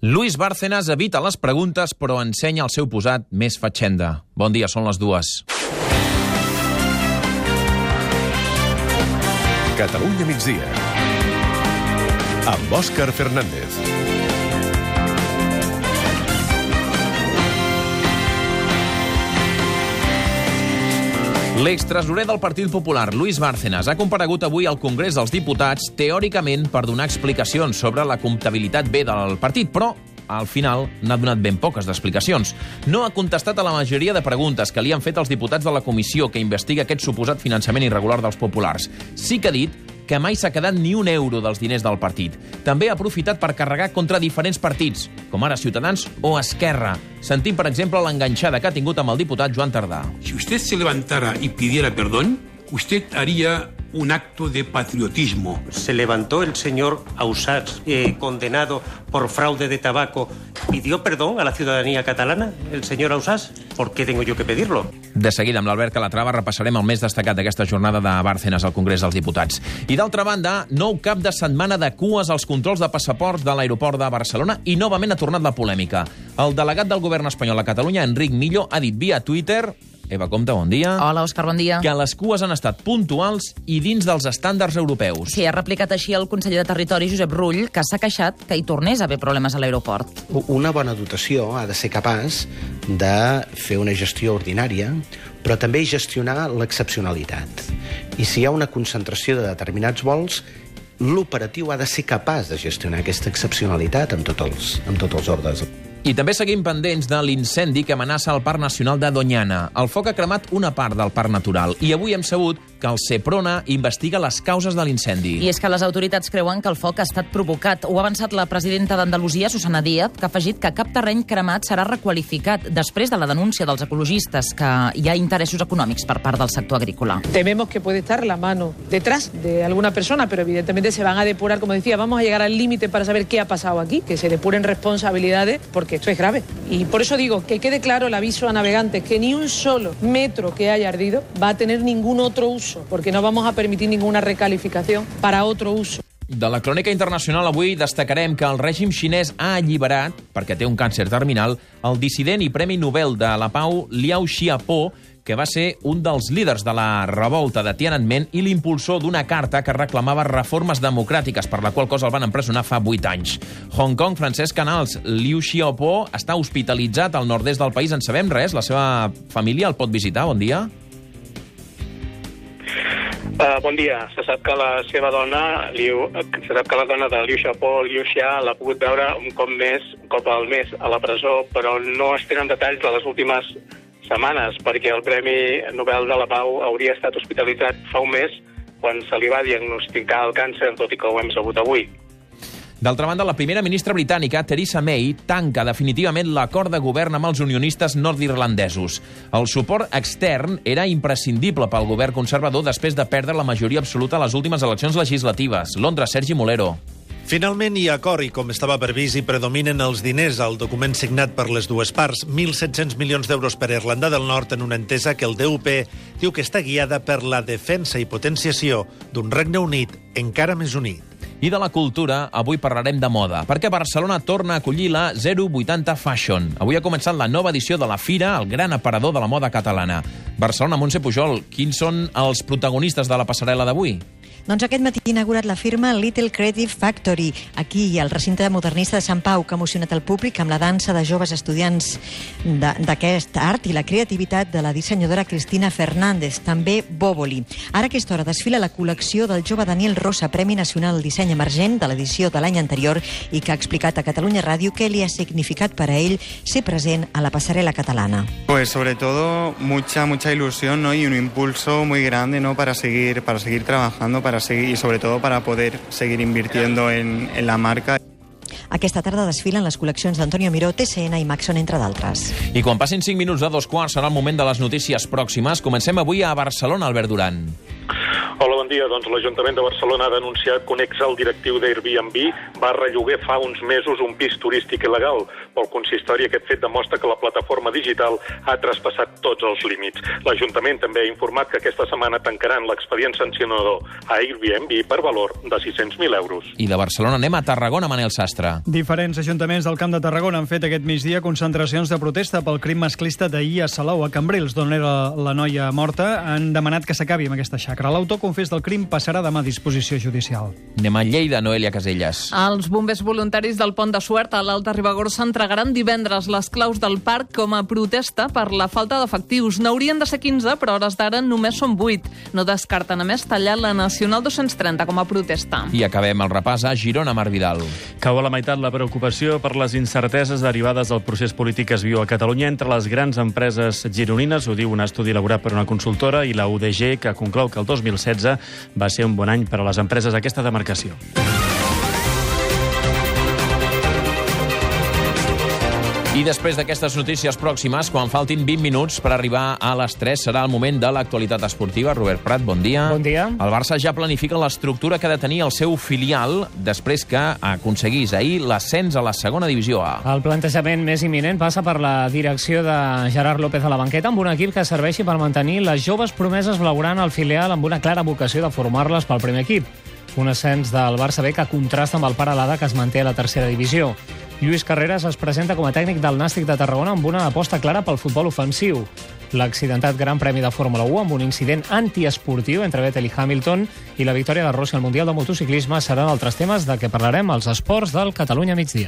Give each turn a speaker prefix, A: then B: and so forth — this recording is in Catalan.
A: Luis Bárcenas evita les preguntes però ensenya el seu posat més fatxenda. Bon dia, són les dues.
B: Catalunya migdia. Amb Òscar Fernández.
A: L'extresorer del Partit Popular, Luis Bárcenas, ha comparegut avui al Congrés dels Diputats teòricament per donar explicacions sobre la comptabilitat B del partit, però al final n'ha donat ben poques d'explicacions. No ha contestat a la majoria de preguntes que li han fet els diputats de la comissió que investiga aquest suposat finançament irregular dels populars. Sí que ha dit que mai s'ha quedat ni un euro dels diners del partit. També ha aprofitat per carregar contra diferents partits, com ara Ciutadans o Esquerra. Sentim, per exemple, l'enganxada que ha tingut amb el diputat Joan Tardà.
C: Si usted se levantara y pidiera perdón, usted haría un acto de patriotismo.
D: Se levantó el señor Ausats, eh, condenado por fraude de tabaco, pidió perdón a la ciudadanía catalana, el señor Ausás. ¿Por qué tengo yo que pedirlo?
A: De seguida, amb l'Albert Calatrava, repassarem el més destacat d'aquesta jornada de Bárcenas al Congrés dels Diputats. I d'altra banda, nou cap de setmana de cues als controls de passaports de l'aeroport de Barcelona i novament ha tornat la polèmica. El delegat del govern espanyol a Catalunya, Enric Millo, ha dit via Twitter Eva Comte, bon dia.
E: Hola, Òscar, bon dia.
A: Que les cues han estat puntuals i dins dels estàndards europeus.
E: Sí, ha replicat així el conseller de Territori, Josep Rull, que s'ha queixat que hi tornés a haver problemes a l'aeroport.
F: Una bona dotació ha de ser capaç de fer una gestió ordinària, però també gestionar l'excepcionalitat. I si hi ha una concentració de determinats vols, l'operatiu ha de ser capaç de gestionar aquesta excepcionalitat amb tots els, amb tots els ordres.
A: I també seguim pendents de l'incendi que amenaça el Parc Nacional de Doñana. El foc ha cremat una part del parc natural i avui hem sabut que el Seprona investiga les causes de l'incendi.
E: I és que les autoritats creuen que el foc ha estat provocat. Ho ha avançat la presidenta d'Andalusia, Susana Díaz, que ha afegit que cap terreny cremat serà requalificat després de la denúncia dels ecologistes que hi ha interessos econòmics per part del sector agrícola.
G: Tememos que puede estar la mano detrás de alguna persona, pero evidentemente se van a depurar, como decía, vamos a llegar al límite para saber qué ha pasado aquí, que se depuren responsabilidades, porque esto es grave. Y por eso digo que quede claro el aviso a navegantes que ni un solo metro que haya ardido va a tener ningún otro uso porque no vamos a permitir ninguna recalificación para otro uso.
A: De la crònica internacional avui destacarem que el règim xinès ha alliberat, perquè té un càncer terminal, el dissident i Premi Nobel de la Pau Liao Xiaopo, que va ser un dels líders de la revolta de Tiananmen i l'impulsor d'una carta que reclamava reformes democràtiques, per la qual cosa el van empresonar fa 8 anys. Hong Kong, Francesc Canals, Liu Xiaopo està hospitalitzat al nord-est del país. En sabem res? La seva família el pot visitar? Bon dia.
H: Uh, bon dia. Se sap que la seva dona, Liu, se sap que la dona de Liu Xiaopo, Liu Xia, l'ha pogut veure un cop més, un cop al mes a la presó, però no es tenen detalls de les últimes setmanes, perquè el Premi Nobel de la Pau hauria estat hospitalitzat fa un mes quan se li va diagnosticar el càncer, tot i que ho hem sabut avui.
A: D'altra banda, la primera ministra britànica, Theresa May, tanca definitivament l'acord de govern amb els unionistes nord-irlandesos. El suport extern era imprescindible pel govern conservador després de perdre la majoria absoluta a les últimes eleccions legislatives. Londres, Sergi Molero.
I: Finalment hi ha acord i, com estava previst, i predominen els diners al document signat per les dues parts. 1.700 milions d'euros per Irlanda del Nord en una entesa que el DUP diu que està guiada per la defensa i potenciació d'un Regne Unit encara més unit.
A: I de la cultura, avui parlarem de moda, perquè Barcelona torna a acollir la 080 Fashion. Avui ha començat la nova edició de la Fira, el gran aparador de la moda catalana. Barcelona, Montse Pujol, quins són els protagonistes de la passarel·la d'avui?
J: Doncs aquest matí ha inaugurat la firma Little Creative Factory, aquí al recinte modernista de Sant Pau, que ha emocionat el públic amb la dansa de joves estudiants d'aquest art i la creativitat de la dissenyadora Cristina Fernández, també Bòboli. Ara a aquesta hora desfila la col·lecció del jove Daniel Rosa, Premi Nacional del Disseny Emergent de l'edició de l'any anterior i que ha explicat a Catalunya Ràdio què li ha significat per a ell ser present a la passarel·la catalana.
K: Pues sobre todo mucha, mucha ilusión ¿no? y un impulso muy grande ¿no? para, seguir, para seguir trabajando, para seguir y sobre todo para poder seguir invirtiendo en, en la marca.
J: Aquesta tarda desfilen les col·leccions d'Antonio Miró, TCN i Maxon, entre d'altres.
A: I quan passin 5 minuts de dos quarts serà el moment de les notícies pròximes. Comencem avui a Barcelona, Albert Duran.
L: Hola, bon dia. Doncs l'Ajuntament de Barcelona ha denunciat que un exalt directiu d'Airbnb va relloguer fa uns mesos un pis turístic il·legal. Pel consistori aquest fet demostra que la plataforma digital ha traspassat tots els límits. L'Ajuntament també ha informat que aquesta setmana tancaran l'expedient sancionador a Airbnb per valor de 600.000 euros.
A: I de Barcelona anem a Tarragona, Manel Sastre.
M: Diferents ajuntaments del Camp de Tarragona han fet aquest migdia concentracions de protesta pel crim masclista d'ahir a Salou, a Cambrils, d'on era la noia morta. Han demanat que s'acabi amb aquesta xacra. L'autor confés del crim passarà demà a disposició judicial.
A: Anem a Lleida, Noelia Caselles.
N: Els bombers voluntaris del Pont de Suert a l'Alta Ribagorça entregaran divendres les claus del parc com a protesta per la falta d'efectius. N'haurien de ser 15, però hores d'ara només són 8. No descarten, a més, tallar la Nacional 230 com a protesta.
A: I acabem el repàs a Girona, Mar Vidal.
O: Cau a la meitat la preocupació per les incerteses derivades del procés polític que es viu a Catalunya entre les grans empreses gironines, ho diu un estudi elaborat per una consultora, i la UDG, que conclou que el 2016 va ser un bon any per a les empreses aquesta demarcació.
A: I després d'aquestes notícies pròximes, quan faltin 20 minuts per arribar a les 3, serà el moment de l'actualitat esportiva. Robert Prat, bon dia.
P: Bon dia.
A: El Barça ja planifica l'estructura que ha de tenir el seu filial després que aconseguís ahir l'ascens a la segona divisió A.
P: El plantejament més imminent passa per la direcció de Gerard López a la banqueta amb un equip que serveixi per mantenir les joves promeses blaugrana al filial amb una clara vocació de formar-les pel primer equip. Un ascens del Barça B que contrasta amb el Paralada que es manté a la tercera divisió. Lluís Carreras es presenta com a tècnic del Nàstic de Tarragona amb una aposta clara pel futbol ofensiu. L'accidentat Gran Premi de Fórmula 1 amb un incident antiesportiu entre Vettel i Hamilton i la victòria de Rossi al Mundial de Motociclisme seran altres temes de què parlarem als esports del Catalunya migdia.